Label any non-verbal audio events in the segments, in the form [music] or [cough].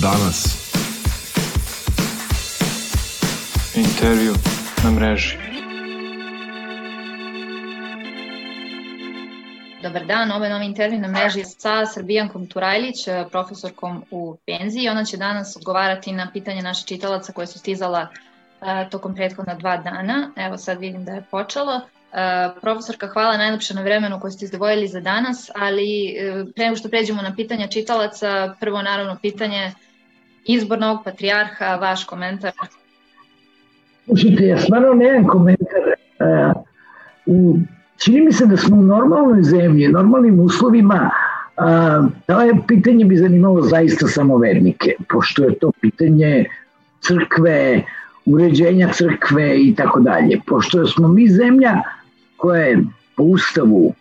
danas. Intervju na mreži. Dobar dan, ovo je novi intervju na mreži sa Srbijankom Turajlić, profesorkom u penziji. Ona će danas odgovarati na pitanje naših čitalaca koje su stizala uh, tokom prethodna dva dana. Evo sad vidim da je počelo. Uh, profesorka, hvala najlepše na vremenu koje ste izdvojili za danas, ali uh, pre nego što pređemo na pitanja čitalaca, prvo naravno pitanje izbor novog patrijarha, vaš komentar. Slušajte, ja stvarno nemam komentar. Uh, čini mi se da smo u normalnoj zemlji, normalnim uslovima, a, to je pitanje bi zanimalo zaista samo vernike, pošto je to pitanje crkve, uređenja crkve i tako dalje. Pošto smo mi zemlja koja je po ustavu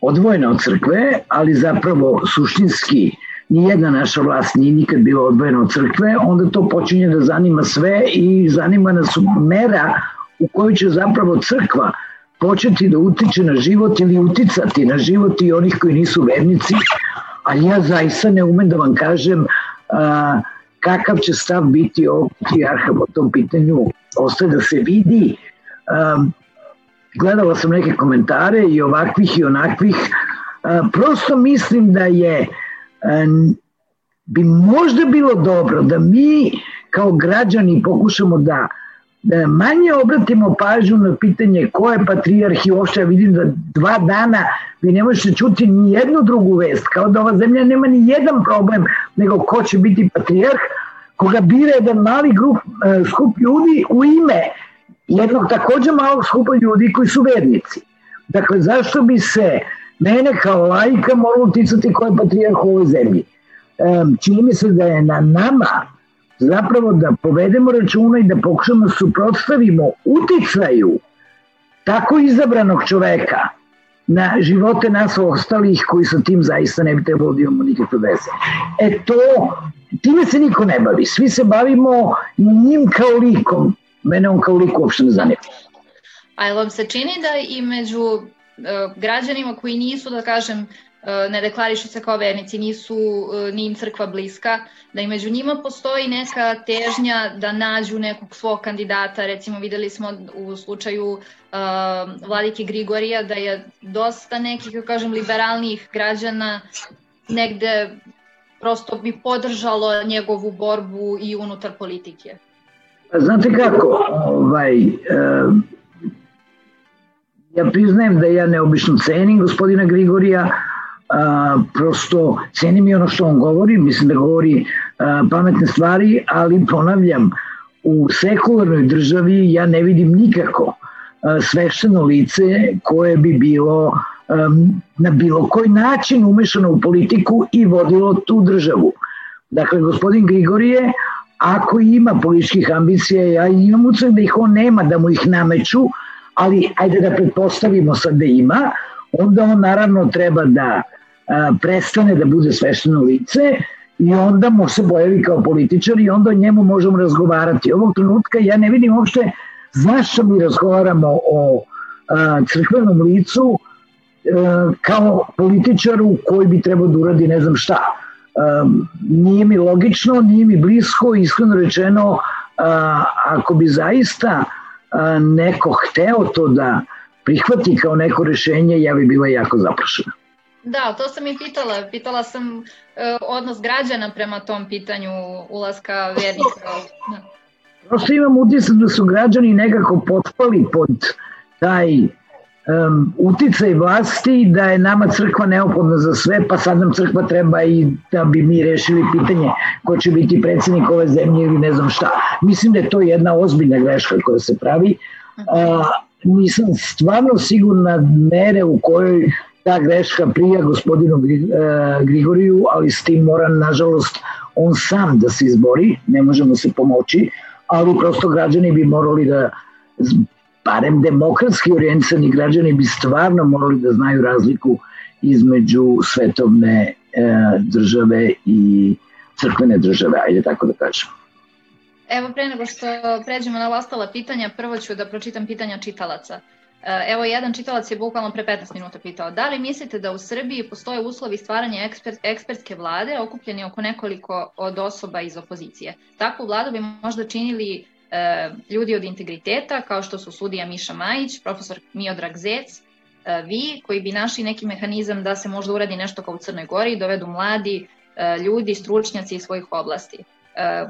odvojena od crkve, ali zapravo suštinski nijedna naša vlast nije nikad bila odvojena od crkve, onda to počinje da zanima sve i zanima nas mera u kojoj će zapravo crkva početi da utiče na život ili uticati na život i onih koji nisu vernici, a ja zaista ne umem da vam kažem a, kakav će stav biti ovog patrijarha po tom pitanju, ostaje da se vidi. A, gledala sam neke komentare i ovakvih i onakvih, a, prosto mislim da je bi možda bilo dobro da mi kao građani pokušamo da da manje obratimo pažnju na pitanje ko je patrijarh i uopšte vidim da dva dana vi ne možete čuti ni jednu drugu vest, kao da ova zemlja nema ni jedan problem nego ko će biti patrijarh, koga bira jedan mali grup, e, skup ljudi u ime jednog takođe malog skupa ljudi koji su vernici. Dakle, zašto bi se mene kao lajka moralo uticati ko je patrijarh u ovoj zemlji? Čini mi se da je na nama zapravo da povedemo računa i da pokušamo da suprotstavimo uticaju tako izabranog čoveka na živote nas ostalih koji sa tim zaista ne bi trebalo da imamo nikakve veze. E to, time se niko ne bavi. Svi se bavimo njim kao likom. Mene on kao lik uopšte ne zanima. A vam se čini da i među građanima koji nisu, da kažem, E, ne deklarišu se kao vernici, nisu e, ni im crkva bliska, da i među njima postoji neka težnja da nađu nekog svog kandidata, recimo videli smo u slučaju uh, vladike Grigorija da je dosta nekih, kako kažem, liberalnih građana negde prosto bi podržalo njegovu borbu i unutar politike. Znate kako, ovaj, uh, ja priznajem da ja neobično cenim gospodina Grigorija, a, prosto cenim i ono što on govori, mislim da govori a, pametne stvari, ali ponavljam, u sekularnoj državi ja ne vidim nikako a, svešteno lice koje bi bilo a, na bilo koji način umešano u politiku i vodilo tu državu. Dakle, gospodin Grigorije, ako ima političkih ambicija, ja imam ucak da ih on nema, da mu ih nameću, ali ajde da pretpostavimo sad da ima, onda on naravno treba da prestane da bude svešteno lice i onda mu se pojavi kao političar i onda o njemu možemo razgovarati. Ovog trenutka ja ne vidim uopšte zašto mi razgovaramo o a, crkvenom licu a, kao političaru koji bi trebao da uradi ne znam šta. A, nije mi logično, nije mi blisko, iskreno rečeno, a, ako bi zaista a, neko hteo to da prihvati kao neko rešenje, ja bi bila jako zaprašena. Da, to sam i pitala. Pitala sam uh, odnos građana prema tom pitanju ulaska vernika. Da. Prosto imam utisak da su građani nekako potpali pod taj um, uticaj vlasti da je nama crkva neophodna za sve, pa sad nam crkva treba i da bi mi rešili pitanje ko će biti predsednik ove zemlje ili ne znam šta. Mislim da je to jedna ozbiljna greška koja se pravi. Uh, nisam stvarno sigurna mere u kojoj ta greška prija gospodinu e, Grigoriju, ali s tim mora, nažalost, on sam da se izbori, ne možemo se pomoći, ali prosto građani bi morali da, barem demokratski orijentisani građani bi stvarno morali da znaju razliku između svetovne e, države i crkvene države, ajde tako da kažem. Evo pre nego što pređemo na ostala pitanja, prvo ću da pročitam pitanja čitalaca. Evo, jedan čitalac je bukvalno pre 15 minuta pitao, da li mislite da u Srbiji postoje uslovi stvaranja ekspert, ekspertske vlade okupljeni oko nekoliko od osoba iz opozicije? Takvu vladu bi možda činili e, ljudi od integriteta, kao što su sudija Miša Majić, profesor Miodrag Zec, e, vi, koji bi našli neki mehanizam da se možda uradi nešto kao u Crnoj Gori i dovedu mladi e, ljudi, stručnjaci iz svojih oblasti. E,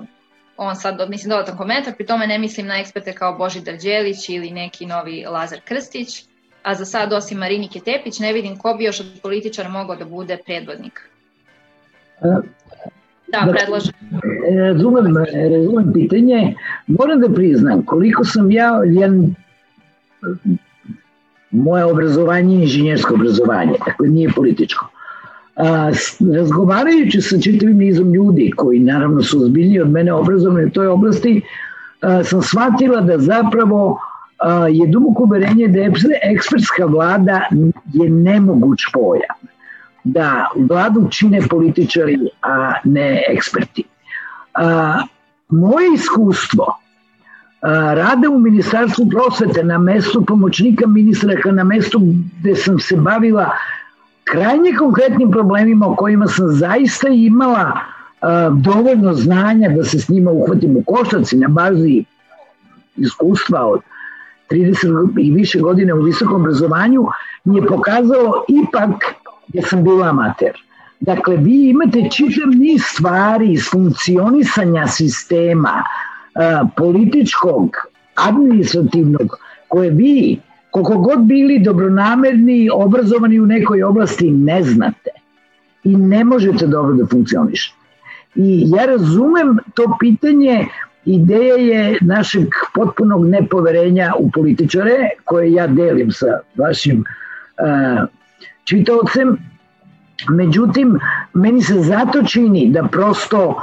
on sad, mislim, dodatan komentar, pri tome ne mislim na eksperte kao Božidar Đelić ili neki novi Lazar Krstić, a za sad osim Marinike Tepić ne vidim ko bi još od političara mogao da bude predvodnik. Da, predlažem. Razumem, razumem pitanje. Moram da priznam, koliko sam ja, jedan, moje obrazovanje je inženjersko obrazovanje, tako nije političko. A, razgovarajući sa čitavim nizom ljudi koji naravno su ozbiljniji od mene obrazovani u toj oblasti, a, sam shvatila da zapravo a, je duboko uverenje da ekspertska vlada je nemoguć pojam. Da vladu čine političari, a ne eksperti. A, moje iskustvo a, rada u Ministarstvu prosvete na mestu pomoćnika ministra, na mestu gde sam se bavila krajnje konkretnim problemima o kojima sam zaista imala uh, dovoljno znanja da se s njima uhvatim u koštac i na bazi iskustva od 30 i više godine u visokom obrazovanju mi je pokazalo ipak da sam bila amater. Dakle, vi imate čitav niz stvari iz funkcionisanja sistema uh, političkog, administrativnog, koje vi koliko god bili dobronamerni, obrazovani u nekoj oblasti, ne znate i ne možete dobro da funkcionišete. I ja razumem to pitanje, ideja je našeg potpunog nepoverenja u političare, koje ja delim sa vašim uh, čitavcem, međutim, meni se zato čini da prosto uh,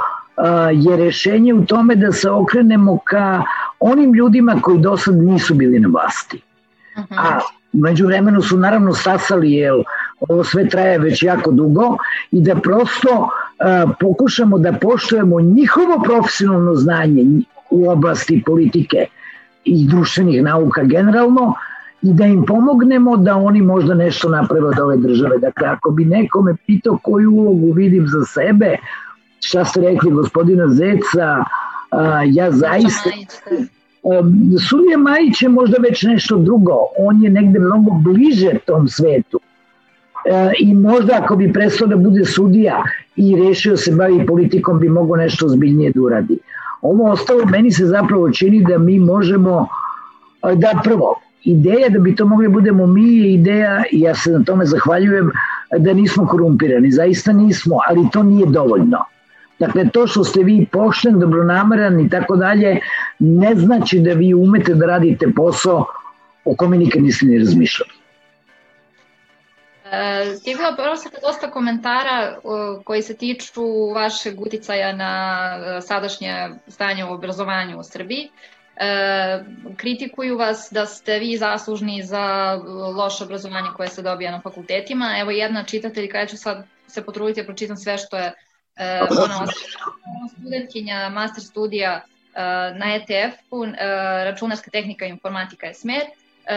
je rešenje u tome da se okrenemo ka onim ljudima koji do sad nisu bili na vlasti. A među vremenu su naravno sasali, jer ovo sve traje već jako dugo i da prosto a, pokušamo da poštujemo njihovo profesionalno znanje u oblasti politike i društvenih nauka generalno i da im pomognemo da oni možda nešto naprave od ove države. Dakle, ako bi nekome pitao koju ulogu vidim za sebe, šta ste rekli gospodina Zeca, a, ja zaista... Sulija Majić je možda već nešto drugo, on je negde mnogo bliže tom svetu e, i možda ako bi prestao da bude sudija i rešio se bavi politikom bi mogo nešto zbiljnije da uradi. Ovo ostalo meni se zapravo čini da mi možemo da prvo, ideja da bi to mogli da budemo mi je ideja i ja se na tome zahvaljujem da nismo korumpirani, zaista nismo, ali to nije dovoljno. Dakle, to što ste vi pošten, dobronameran i tako dalje, ne znači da vi umete da radite posao o kome nikad niste ni razmišljali. E, stiglo je prosto dosta komentara koji se tiču vašeg uticaja na e, sadašnje stanje u obrazovanju u Srbiji. E, kritikuju vas da ste vi zaslužni za loše obrazovanje koje se dobija na fakultetima. Evo jedna čitateljka, ja ću sad se potruditi da pročitam sve što je e, ona studentkinja master studija e, na ETF-u, e, računarska tehnika i informatika je smer. E,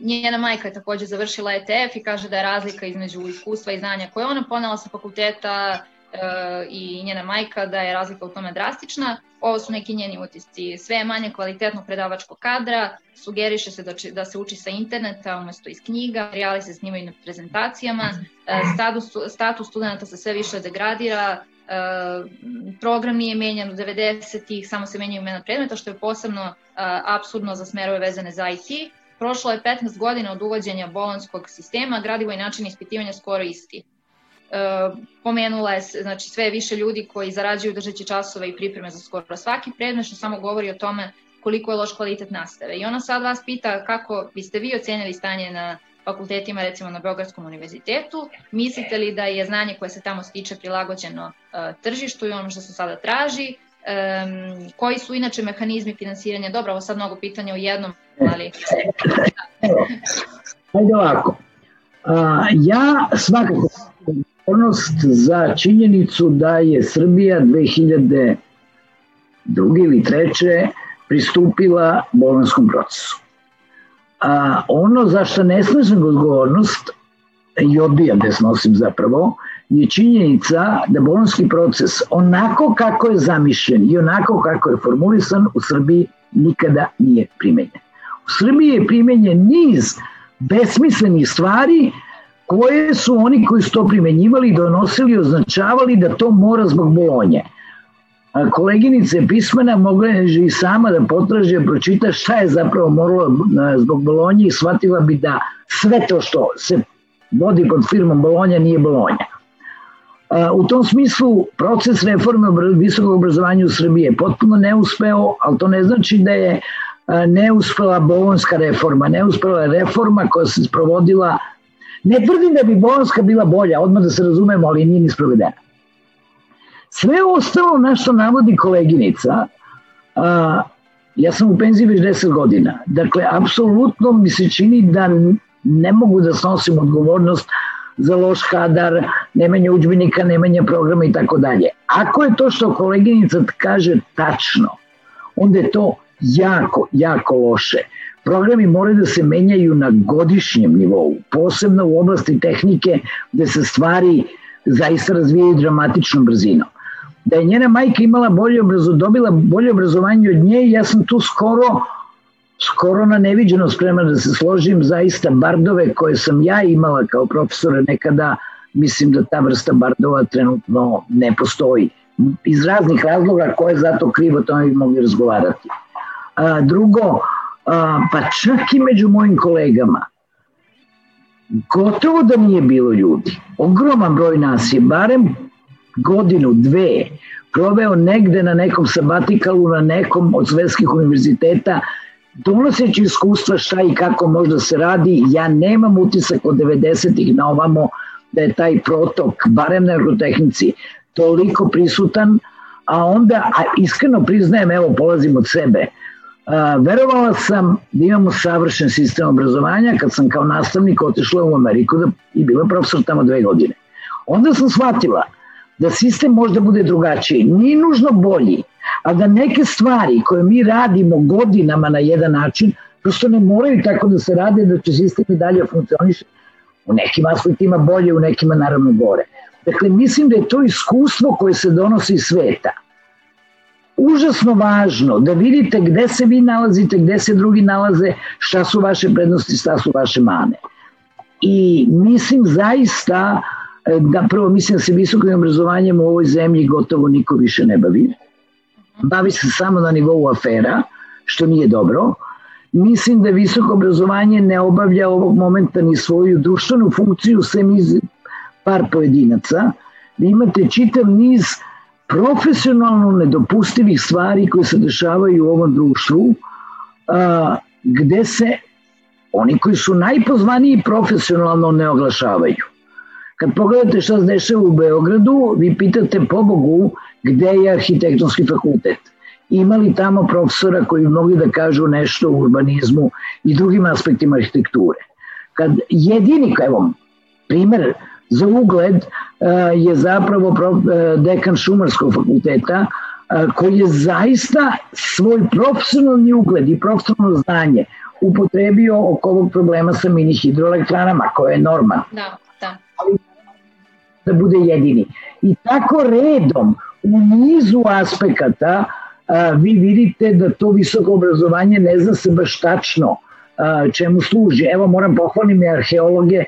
njena majka je takođe završila ETF i kaže da je razlika između iskustva i znanja koje ona ponela sa fakulteta i njena majka da je razlika u tome drastična. Ovo su neki njeni utisci. Sve je manje kvalitetnog predavačkog kadra, sugeriše se da, da se uči sa interneta umesto iz knjiga, materijali se snimaju na prezentacijama, status, status studenta se sve više degradira, program nije menjan u 90-ih, samo se menjaju imena predmeta, što je posebno absurdno za smerove vezane za IT. Prošlo je 15 godina od uvođenja bolonskog sistema, gradivo i način ispitivanja skoro isti. Uh, pomenula je znači, sve više ljudi koji zarađuju držeći časove i pripreme za skoro svaki predmet, što samo govori o tome koliko je loš kvalitet nastave. I ona sad vas pita kako biste vi ocenili stanje na fakultetima, recimo na Beogradskom univerzitetu. Mislite li da je znanje koje se tamo stiče prilagođeno uh, tržištu i ono što se sada traži? Um, koji su inače mehanizmi finansiranja? Dobro, ovo sad mnogo pitanja u jednom, ali... Ajde ovako. A, ja svakako odgovornost za činjenicu da je Srbija 2002. ili 3. pristupila bolonskom procesu. A, ono za što ne snosim odgovornost i odbijam da snosim zapravo, je činjenica da bolonski proces onako kako je zamišljen i onako kako je formulisan u Srbiji nikada nije primenjen. U Srbiji je primenjen niz besmislenih stvari koje su oni koji su to primenjivali, donosili, označavali da to mora zbog bolonje. A koleginice pismena mogla je i sama da potraže, da pročita šta je zapravo moralo zbog bolonje i shvatila bi da sve to što se vodi pod firmom Bolonja nije Bolonja. U tom smislu proces reforme visokog obrazovanja u Srbiji je potpuno neuspeo, ali to ne znači da je neuspela bolonska reforma, neuspela reforma koja se sprovodila Ne tvrdim da bi bolonska bila bolja, odmah da se razumemo, ali nije ni sprovedena. Sve ostalo na što navodi koleginica, a, ja sam u penziji već 10 godina, dakle, apsolutno mi se čini da ne mogu da snosim odgovornost za loš kadar, nemanje učbenika, nemanje programa i tako dalje. Ako je to što koleginica kaže tačno, onda je to jako, jako loše. Programi moraju da se menjaju na godišnjem nivou, posebno u oblasti tehnike gde se stvari zaista razvijaju dramatičnom brzinom. Da je njena majka imala bolje obrazo, dobila bolje obrazovanje od nje, ja sam tu skoro skoro na neviđeno spreman da se složim zaista bardove koje sam ja imala kao profesora nekada, mislim da ta vrsta bardova trenutno ne postoji. Iz raznih razloga koje je zato krivo, to bi mogli razgovarati. A, drugo, pa čak i među mojim kolegama, gotovo da nije bilo ljudi. Ogroman broj nas je, barem godinu, dve, proveo negde na nekom sabatikalu na nekom od svetskih univerziteta donoseći iskustva šta i kako možda se radi, ja nemam utisak od 90-ih na ovamo da je taj protok, barem na agrotehnici, toliko prisutan, a onda, a iskreno priznajem, evo polazim od sebe, verovala sam da imamo savršen sistem obrazovanja kad sam kao nastavnik otišla u Ameriku da, i bila profesor tamo dve godine. Onda sam shvatila da sistem možda bude drugačiji, nije nužno bolji, a da neke stvari koje mi radimo godinama na jedan način, prosto ne moraju tako da se rade da će sistem i dalje funkcioniše u nekim aspektima bolje, u nekima naravno gore. Dakle, mislim da je to iskustvo koje se donosi iz sveta užasno važno da vidite gde se vi nalazite, gde se drugi nalaze, šta su vaše prednosti, šta su vaše mane. I mislim zaista e, da prvo mislim da se visokim obrazovanjem u ovoj zemlji gotovo niko više ne bavi. Bavi se samo na nivou afera, što nije dobro. Mislim da visoko obrazovanje ne obavlja ovog momenta ni svoju društvenu funkciju sem iz par pojedinaca. Vi imate čitav niz uh, profesionalno nedopustivih stvari koje se dešavaju u ovom društvu, a, gde se oni koji su najpozvaniji profesionalno ne oglašavaju. Kad pogledate šta se dešava u Beogradu, vi pitate po Bogu gde je arhitektonski fakultet. Ima li tamo profesora koji mogli da kažu nešto o urbanizmu i drugim aspektima arhitekture? Kad jedini, evo, primer za ugled je zapravo dekan Šumarskog fakulteta koji je zaista svoj profesionalni ugled i profesionalno znanje upotrebio oko ovog problema sa mini hidroelektranama, koja je norma. Da, da. Da bude jedini. I tako redom u nizu aspekata vi vidite da to visoko obrazovanje ne zna se baš tačno čemu služi. Evo moram pohvalim i arheologe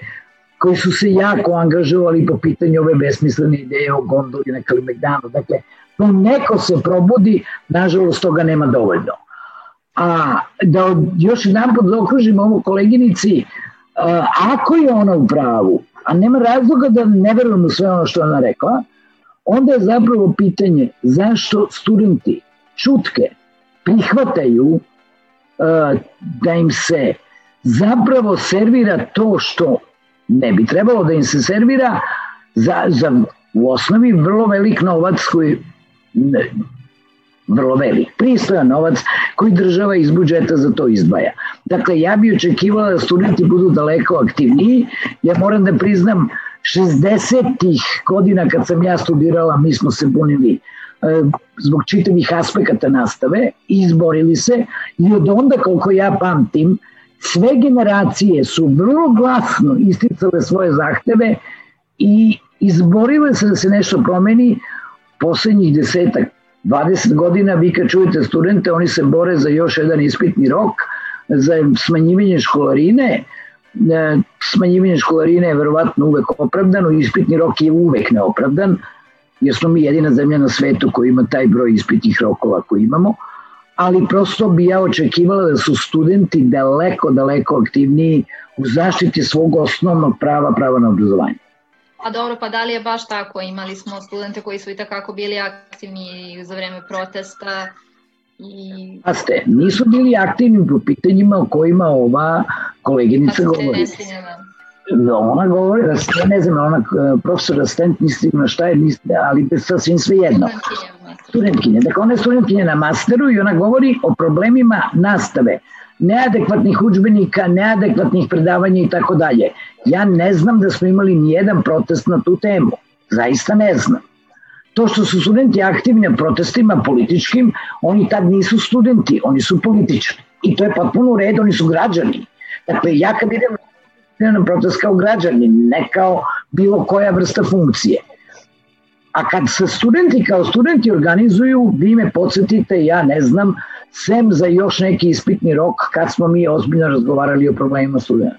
koji su se jako angažovali po pitanju ove besmislene ideje o gondoli na Kalimegdanu. Dakle, to neko se probudi, nažalost toga nema dovoljno. A da još jedan put zaokružim ovu koleginici, a, ako je ona u pravu, a nema razloga da ne verujem u sve ono što ona rekla, onda je zapravo pitanje zašto studenti čutke prihvataju a, da im se zapravo servira to što ne bi trebalo da im se servira za, za u osnovi vrlo velik novac koji ne, vrlo velik, pristojan novac koji država iz budžeta za to izdvaja. Dakle, ja bi očekivala da studenti budu daleko aktivniji. Ja moram da priznam, 60-ih godina kad sam ja studirala, mi smo se bunili e, zbog čitavih aspekata nastave izborili se i od onda, koliko ja pamtim, sve generacije su vrlo glasno isticale svoje zahteve i izborile se da se nešto promeni poslednjih desetak, 20 godina, vi kad čujete studente, oni se bore za još jedan ispitni rok, za smanjivanje školarine, e, smanjivanje školarine je verovatno uvek opravdano, ispitni rok je uvek neopravdan, jer smo mi jedina zemlja na svetu koja ima taj broj ispitnih rokova koji imamo, ali prosto bi ja očekivala da su studenti daleko, daleko aktivniji u zaštiti svog osnovnog prava, prava na obrazovanje. A dobro, pa da li je baš tako? Imali smo studente koji su i takako bili aktivni za vreme protesta i... Pa ste, nisu bili aktivni po pitanjima o kojima ova koleginica pa govori. Da, ona govori, da ste, ne znam, ona profesor asistent, mislim šta je, mislim, ali sasvim sve jedno. Studentkinje. Dakle, ona je studentkinja na masteru i ona govori o problemima nastave neadekvatnih učbenika, neadekvatnih predavanja i tako dalje. Ja ne znam da smo imali ni jedan protest na tu temu. Zaista ne znam. To što su studenti aktivni na protestima političkim, oni tad nisu studenti, oni su politični. I to je potpuno u redu, oni su građani. Dakle, ja kad idem na protest kao građani, ne kao bilo koja vrsta funkcije. A kad se studenti kao studenti organizuju, vi me podsjetite, ja ne znam, sem za još neki ispitni rok kad smo mi ozbiljno razgovarali o problemima studenta.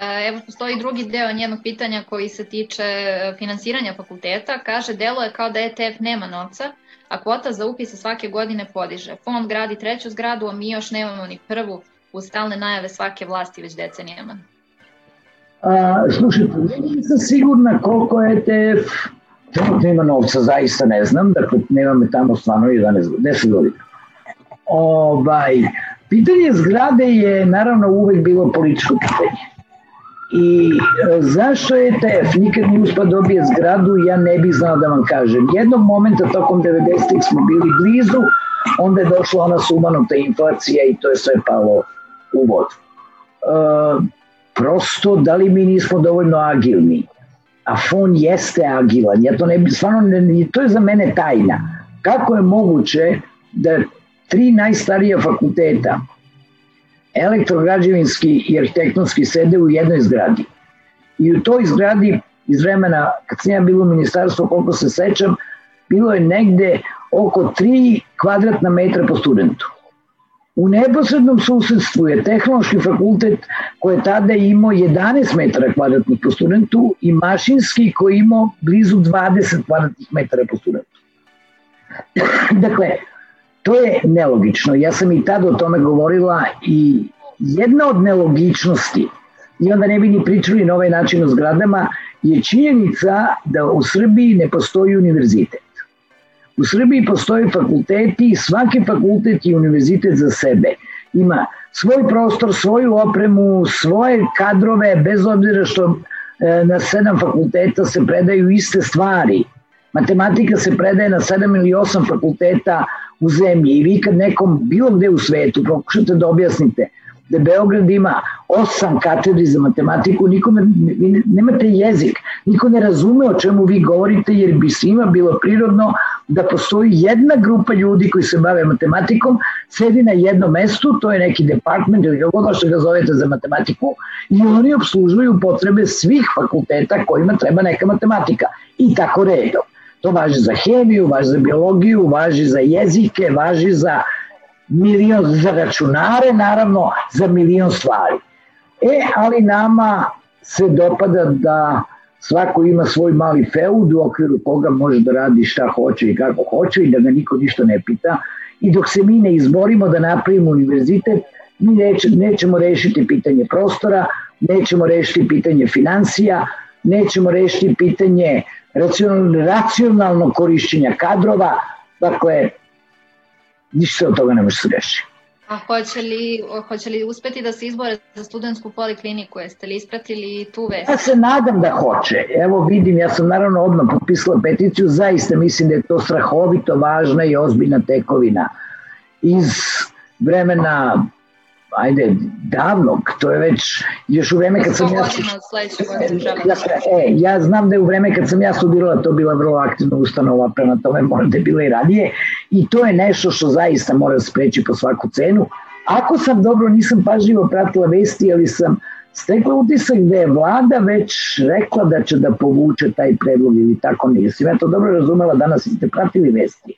E, evo, postoji drugi deo njenog pitanja koji se tiče e, finansiranja fakulteta. Kaže, delo je kao da ETF nema novca, a kvota za upise svake godine podiže. Fond gradi treću zgradu, a mi još nemamo ni prvu u stalne najave svake vlasti već decenijama. A, slušajte, nisam sigurna koliko ETF trenutno ima novca, zaista ne znam, dakle nema me tamo stvarno 11, 10 godina. Ovaj, pitanje zgrade je naravno uvek bilo političko pitanje. I e, zašto je TF nikad nije uspio da dobije zgradu, ja ne bih znao da vam kažem. Jednog momenta tokom 90-ih smo bili blizu, onda je došla ona sumanuta inflacija i to je sve palo u vodu. E, prosto, da li mi nismo dovoljno agilni? A fon jeste agilan, ja to ne bi, stvarno, ne, to je za mene tajna. Kako je moguće da tri najstarija fakulteta, elektrograđevinski i arhitektonski, sede u jednoj zgradi. I u toj zgradi iz vremena, kad sam ja bilo u ministarstvu, koliko se sećam, bilo je negde oko 3 kvadratna metra po studentu. U neposrednom susedstvu je tehnološki fakultet koji je tada imao 11 metara kvadratnih po studentu i mašinski koji imao blizu 20 kvadratnih metara po studentu. [clears throat] dakle, To je nelogično. Ja sam i tada o tome govorila i jedna od nelogičnosti, i onda ne bi ni pričali na ovaj način o zgradama, je činjenica da u Srbiji ne postoji univerzitet. U Srbiji postoji fakulteti i svaki fakultet je univerzitet za sebe. Ima svoj prostor, svoju opremu, svoje kadrove, bez obzira što e, na sedam fakulteta se predaju iste stvari. Matematika se predaje na sedam ili osam fakulteta u zemlji i vi kad nekom bilo gde u svetu pokušate da objasnite da Beograd ima osam katedri za matematiku, nikome, vi nemate jezik, niko ne razume o čemu vi govorite jer bi svima bilo prirodno da postoji jedna grupa ljudi koji se bave matematikom, sedi na jednom mestu, to je neki department ili kako što ga zovete za matematiku i oni obslužuju potrebe svih fakulteta kojima treba neka matematika i tako redom. To važi za hemiju, važi za biologiju, važi za jezike, važi za milion za računare, naravno za milion stvari. E, ali nama se dopada da svako ima svoj mali feud u okviru koga može da radi šta hoće i kako hoće i da ga niko ništa ne pita. I dok se mi ne izborimo da napravimo univerzitet, mi neće, nećemo rešiti pitanje prostora, nećemo rešiti pitanje financija, nećemo rešiti pitanje racionalno korišćenja kadrova, dakle, ništa od toga ne može se reši. A hoće li, hoće li uspeti da se izbore za studentsku polikliniku? Jeste li ispratili tu vest? Ja se nadam da hoće. Evo vidim, ja sam naravno odmah potpisala peticiju, zaista mislim da je to strahovito važna i ozbiljna tekovina iz vremena ajde, davnog, to je već još u vreme kad sam ja... E, ja znam da je u vreme kad sam ja studirala to bila vrlo aktivna ustanova, prema tome možda je bila i radije i to je nešto što zaista mora da spreći po svaku cenu Ako sam dobro, nisam pažljivo pratila vesti, ali sam stekla utisak da je vlada već rekla da će da povuče taj predlog ili tako nije. Sim ja to dobro razumela, danas ste pratili vesti.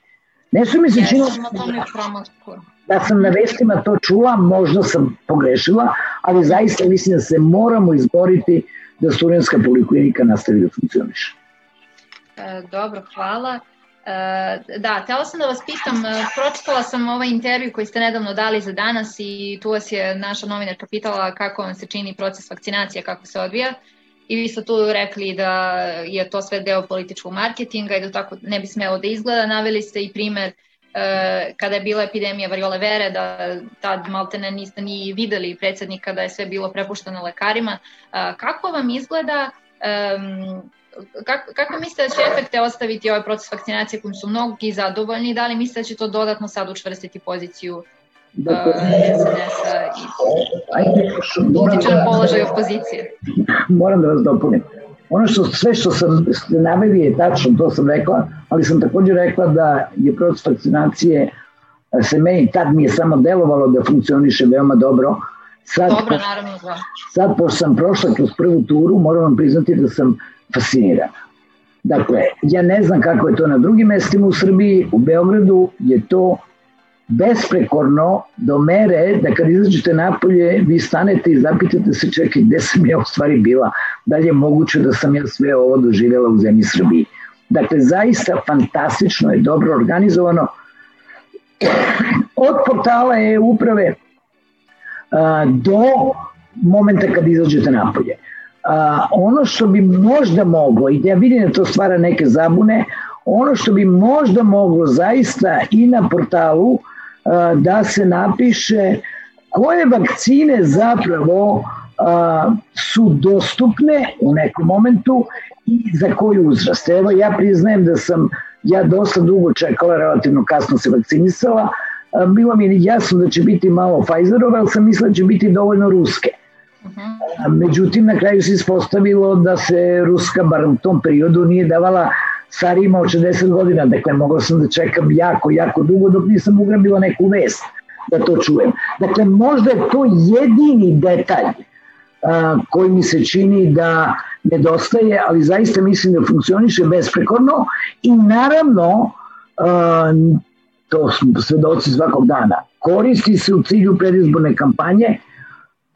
Ne su mi se činilo da sam na vestima to čula, možda sam pogrešila, ali zaista mislim da se moramo izboriti da studentska poliklinika nastavi da funkcioniše. E, dobro, hvala. E, da, tela sam da vas pitam, e, pročitala sam ovaj intervju koji ste nedavno dali za danas i tu vas je naša novinarka pitala kako vam se čini proces vakcinacije, kako se odvija i vi ste tu rekli da je to sve deo političkog marketinga i da tako ne bi smelo da izgleda. Naveli ste i primer e, kada je bila epidemija variole vere, da tad maltene niste ni videli predsednika da je sve bilo prepušteno lekarima. Kako vam izgleda kako, kako mislite da će efekte ostaviti ovaj proces vakcinacije kojim su mnogi zadovoljni da li mislite da će to dodatno sad učvrstiti poziciju dakle, uh, SNS-a i utiče na položaj opozicije? Moram da vas dopunim. Ono što sve što sam naveli je tačno, to sam rekla, ali sam takođe rekla da je proces vakcinacije se meni tad mi je samo delovalo da funkcioniše veoma dobro. Sad, dobro, naravno, da. Sad, pošto sam prošla kroz prvu turu, moram vam priznati da sam fascinirana. Dakle, ja ne znam kako je to na drugim mestima u Srbiji, u Beogradu je to besprekorno do mere da kad izađete napolje vi stanete i zapitate se čekaj gde sam ja u stvari bila, da li je moguće da sam ja sve ovo doživjela u zemlji Srbiji. Dakle, zaista fantastično je dobro organizovano. Od portala je uprave do momenta kad izađete napolje. A, ono što bi možda moglo, i ja vidim da to stvara neke zabune, ono što bi možda moglo zaista i na portalu a, da se napiše koje vakcine zapravo a, su dostupne u nekom momentu i za koju uzrast. Evo ja priznajem da sam ja dosta dugo čekala, relativno kasno se vakcinisala, bilo mi je jasno da će biti malo Pfizerova, ali sam mislila da će biti dovoljno ruske. Međutim, na kraju se ispostavilo da se Ruska, bar u tom periodu, nije davala starijima od 60 godina, dakle mogao sam da čekam jako, jako dugo dok nisam ugrabila neku vest da to čujem. Dakle, možda je to jedini detalj a, koji mi se čini da nedostaje, ali zaista mislim da funkcioniše besprekorno i naravno, a, to smo svedoci svakog dana, koristi se u cilju predizborne kampanje,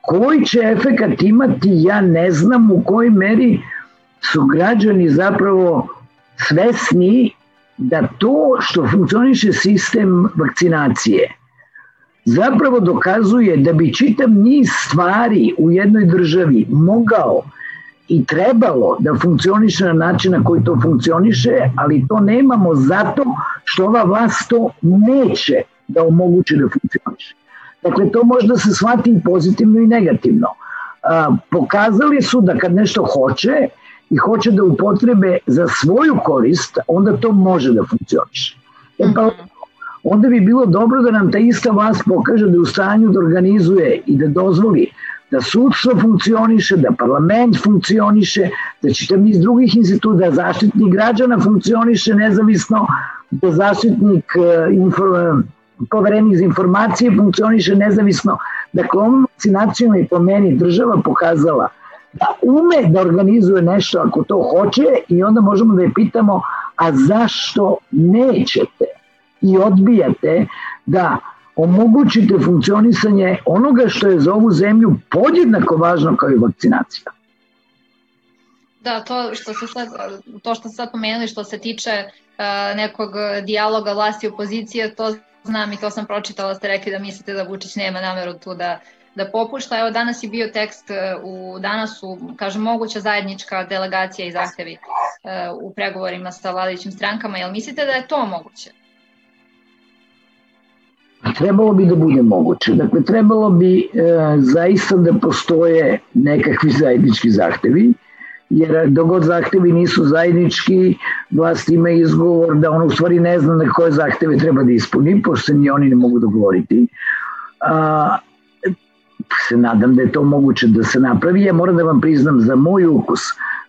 Koji će efekat imati, ja ne znam u kojoj meri su građani zapravo svesni da to što funkcioniše sistem vakcinacije zapravo dokazuje da bi čitav niz stvari u jednoj državi mogao i trebalo da funkcioniše na način na koji to funkcioniše, ali to nemamo zato što ova vlast to neće da omogući da funkcioniše. Dakle, to može da se shvati i pozitivno i negativno. Pokazali su da kad nešto hoće i hoće da upotrebe za svoju korist, onda to može da funkcioniše. E pa, onda bi bilo dobro da nam ta ista vlast pokaže da je u stanju da organizuje i da dozvoli da sudstvo funkcioniše, da parlament funkcioniše, da čitav niz drugih instituta, da zaštitnik građana funkcioniše nezavisno, da zaštitnik uh, inform, poverenik za informacije funkcioniše nezavisno. Dakle, ovom vakcinacijom je po meni država pokazala da ume da organizuje nešto ako to hoće i onda možemo da je pitamo a zašto nećete i odbijate da omogućite funkcionisanje onoga što je za ovu zemlju podjednako važno kao i vakcinacija. Da, to što se sad, to što ste sad pomenuli što se tiče uh, nekog dijaloga vlasti i opozicije, to znam i to sam pročitala, ste rekli da mislite da Vučić nema nameru tu da, da popušta. Evo danas je bio tekst e, u danasu, kažem, moguća zajednička delegacija i zahtevi uh, u pregovorima sa vladajućim strankama. Jel mislite da je to moguće? Trebalo bi da bude moguće. Dakle, trebalo bi e, zaista da postoje nekakvi zajednički zahtevi jer dogod zahtevi nisu zajednički, vlast ima izgovor da on u stvari ne zna na koje zahteve treba da ispuni, pošto se ni oni ne mogu dogovoriti. A, se nadam da je to moguće da se napravi. Ja moram da vam priznam, za moj ukus,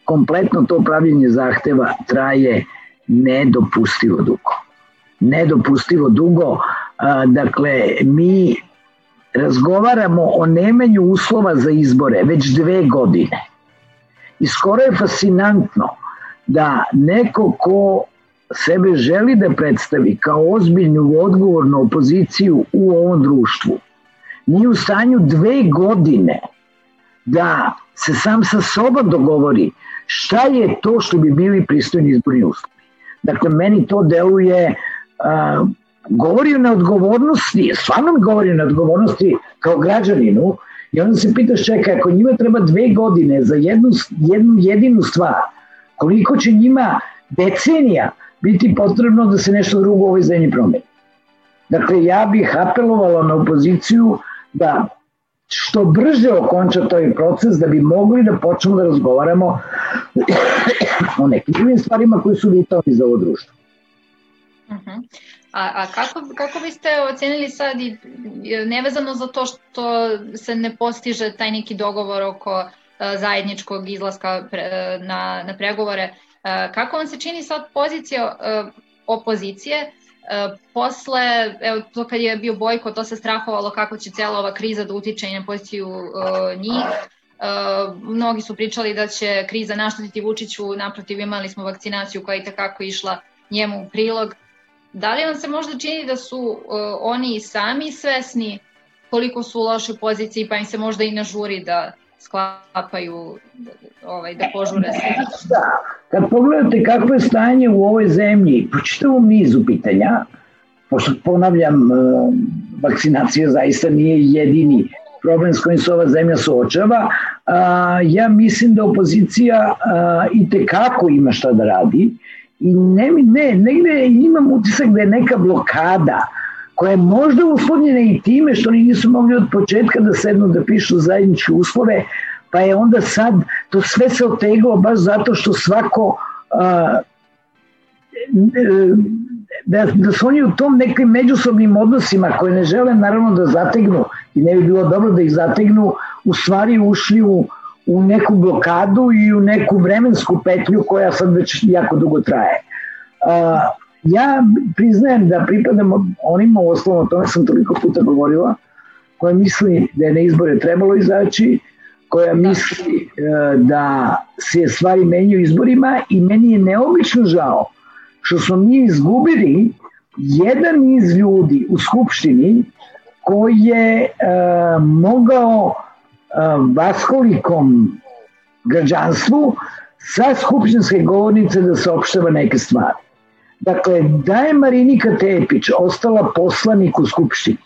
kompletno to pravljenje zahteva traje nedopustivo dugo. Nedopustivo dugo. A, dakle, mi razgovaramo o nemanju uslova za izbore već dve godine. I skoro je fascinantno da neko ko sebe želi da predstavi kao ozbiljnu odgovornu opoziciju u ovom društvu, nije u stanju dve godine da se sam sa sobom dogovori šta je to što bi bili pristojni izborni uslovi. Dakle, meni to deluje, uh, govori o odgovornosti, stvarno mi govori o odgovornosti kao građaninu, i onda se pitaš, čekaj, ako njima treba dve godine za jednu, jednu jedinu stvar, koliko će njima decenija biti potrebno da se nešto drugo u ovoj zemlji promeni. Dakle, ja bih apelovala na opoziciju da što brže okonča taj proces da bi mogli da počnemo da razgovaramo o nekim drugim stvarima koji su vitalni za ovo društvo. -huh. A, a kako, kako biste ocenili sad, i, nevezano za to što se ne postiže taj neki dogovor oko zajedničkog izlaska pre, na, na pregovore, kako vam se čini sad pozicija opozicije posle, evo, to kad je bio bojko, to se strahovalo kako će cela ova kriza da utiče i na poziciju njih. Uh, mnogi su pričali da će kriza naštetiti Vučiću, naprotiv imali smo vakcinaciju koja je takako išla njemu u prilog. Da li vam se možda čini da su uh, oni sami svesni koliko su u lošoj poziciji, pa im se možda i ne žuri da sklapaju, ovaj, da požure se? Da, kad pogledate kakvo je stanje u ovoj zemlji, po čitavom nizu pitanja, pošto ponavljam, e, vakcinacija zaista nije jedini problem s kojim se ova zemlja suočava, ja mislim da opozicija i tekako ima šta da radi i ne, ne, negde imam utisak da je neka blokada koja je možda uslovljena i time što oni nisu mogli od početka da sednu da pišu zajedničke uslove, pa je onda sad to sve se oteglo baš zato što svako a, da, da su oni u tom nekim međusobnim odnosima koje ne žele naravno da zategnu i ne bi bilo dobro da ih zategnu, u stvari ušli u, u neku blokadu i u neku vremensku petlju koja sad već jako dugo traje. A, ja priznajem da pripadam onima u osnovu, o tome sam toliko puta govorila, koja misli da je na izbore trebalo izaći, koja misli e, da se stvari menjaju izborima i meni je neobično žao što smo mi izgubili jedan iz ljudi u Skupštini koji je e, mogao vaskolikom građanstvu sa skupštinske govornice da saopštava neke stvari. Dakle, da je Marinika Tepić ostala poslanik u Skupštini,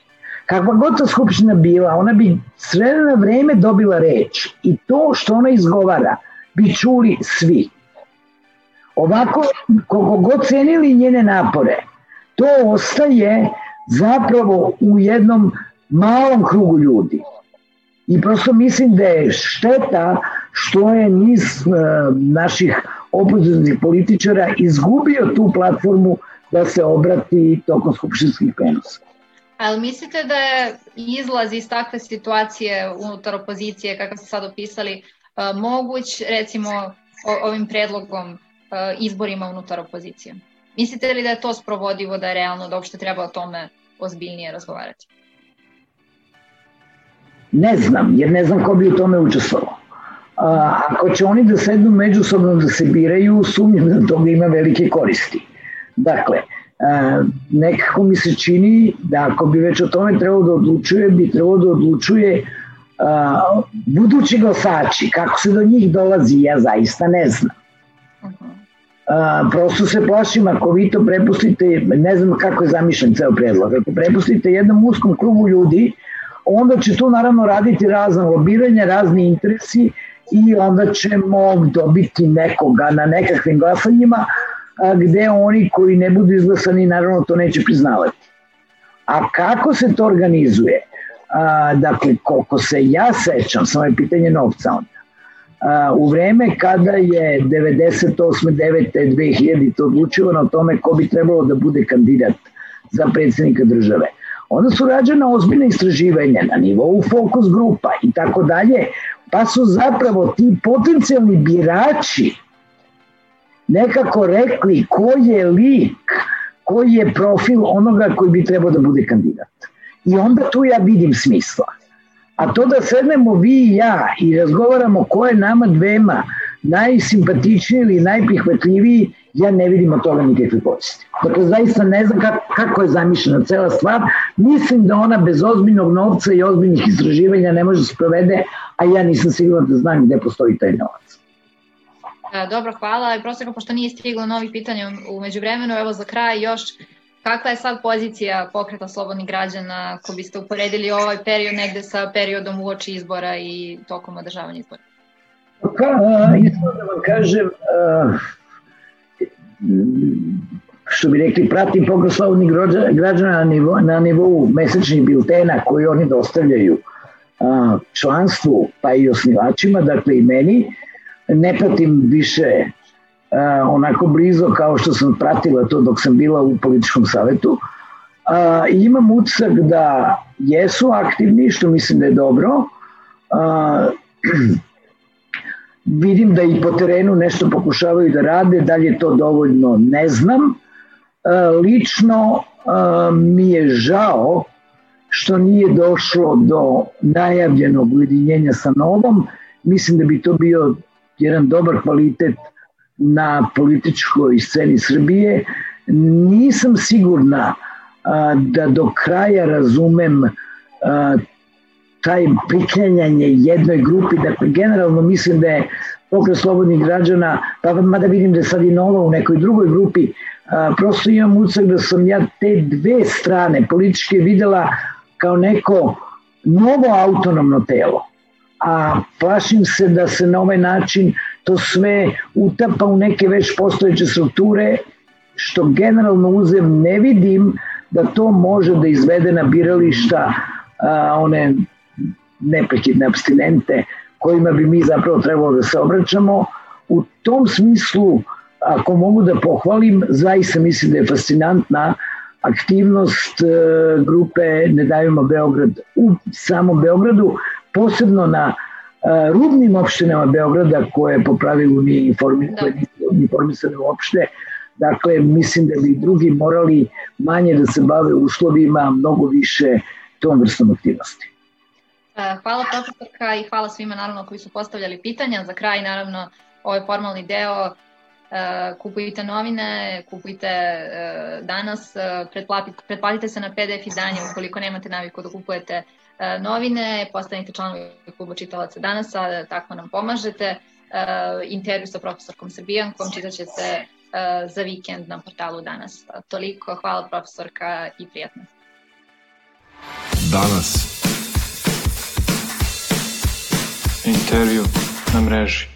kakva god ta Skupština bila, ona bi sve na vreme dobila reč i to što ona izgovara bi čuli svi. Ovako, koliko god cenili njene napore, to ostaje zapravo u jednom malom krugu ljudi. I prosto mislim da je šteta što je niz uh, naših opozicijnih političara izgubio tu platformu da se obrati tokom skupštinskih prenosa. Ali mislite da je izlaz iz takve situacije unutar opozicije, kako ste sad opisali, uh, moguć recimo ovim predlogom uh, izborima unutar opozicije? Mislite li da je to sprovodivo, da je realno, da uopšte treba o tome ozbiljnije razgovarati? Ne znam, jer ne znam ko bi u tome učestvovao. A, ako će oni da sednu međusobno da se biraju, sumnjam da toga ima velike koristi. Dakle, a, nekako mi se čini da ako bi već o tome trebalo da odlučuje, bi trebalo da odlučuje a, budući glasači, kako se do njih dolazi, ja zaista ne znam. A, prosto se plašim ako vi to prepustite, ne znam kako je zamišljen ceo predlog, ako prepustite jednom uskom krugu ljudi, onda će tu naravno raditi razne lobiranja, razni interesi i onda ćemo dobiti nekoga na nekakvim glasanjima gde oni koji ne budu izglasani naravno to neće priznavati. A kako se to organizuje? A, dakle, koliko se ja sećam, samo je pitanje novca onda. A, u vreme kada je 98. 9. 2000 odlučivano o tome ko bi trebalo da bude kandidat za predsednika države. Onda su rađena ozbiljna istraživanja na nivou fokus grupa i tako dalje, pa su zapravo ti potencijalni birači nekako rekli ko je lik, koji je profil onoga koji bi trebao da bude kandidat. I onda tu ja vidim smisla. A to da sednemo vi i ja i razgovaramo ko je nama dvema najsimpatičniji ili najprihvatljiviji, ja ne vidim od toga nikakve koristi. Dakle, zaista ne znam kako, kako je zamišljena cela stvar. Mislim da ona bez ozbiljnog novca i ozbiljnih istraživanja ne može se provede, a ja nisam sigurna da znam gde postoji taj novac. E, dobro, hvala. I prosto pošto nije stiglo novi pitanja umeđu vremenu, evo za kraj još kakva je sad pozicija pokreta slobodnih građana ako biste uporedili ovaj period negde sa periodom uoči izbora i tokom održavanja izbora? Pa, iskreno da vam kažem, što bi rekli, pratim pokret slobodnih građana na nivou, na nivou mesečnih biltena koji oni dostavljaju članstvu pa i osnivačima, dakle i meni, ne pratim više uh, onako blizo kao što sam pratila to dok sam bila u političkom savetu. Uh, imam utisak da jesu aktivni, što mislim da je dobro. Uh, [clears throat] vidim da i po terenu nešto pokušavaju da rade, da li je to dovoljno, ne znam. Uh, lično uh, mi je žao što nije došlo do najavljenog ujedinjenja sa Novom. Mislim da bi to bio jedan dobar kvalitet na političkoj sceni Srbije. Nisam sigurna da do kraja razumem taj priklanjanje jednoj grupi, dakle generalno mislim da je pokret slobodnih građana, pa mada vidim da je sad i nova u nekoj drugoj grupi, a, prosto imam ucak da sam ja te dve strane političke videla kao neko novo autonomno telo. A plašim se da se na ovaj način to sve utapa u neke već postojeće strukture, što generalno uzem ne vidim da to može da izvede na birališta a, one neprekidne abstinente kojima bi mi zapravo trebalo da se obraćamo. U tom smislu, ako mogu da pohvalim, zaista mislim da je fascinantna aktivnost e, grupe Ne davimo Beograd u samom Beogradu, posebno na uh, rubnim opštinama Beograda koje po pravilu nije da. informisane uopšte. Dakle, mislim da bi drugi morali manje da se bave uslovima, mnogo više tom vrstom aktivnosti. E, hvala profesorka i hvala svima naravno koji su postavljali pitanja. Za kraj naravno ovaj formalni deo kupujte novine, kupujte danas, pretplatite se na PDF izdanje ukoliko nemate naviku da kupujete E, novine, postanite članovi kluba čitalaca danasa, tako nam pomažete. E, intervju sa profesorkom Srbijankom čitat ćete e, za vikend na portalu danas. Toliko, hvala profesorka i prijatno. Danas. Intervju na mreži.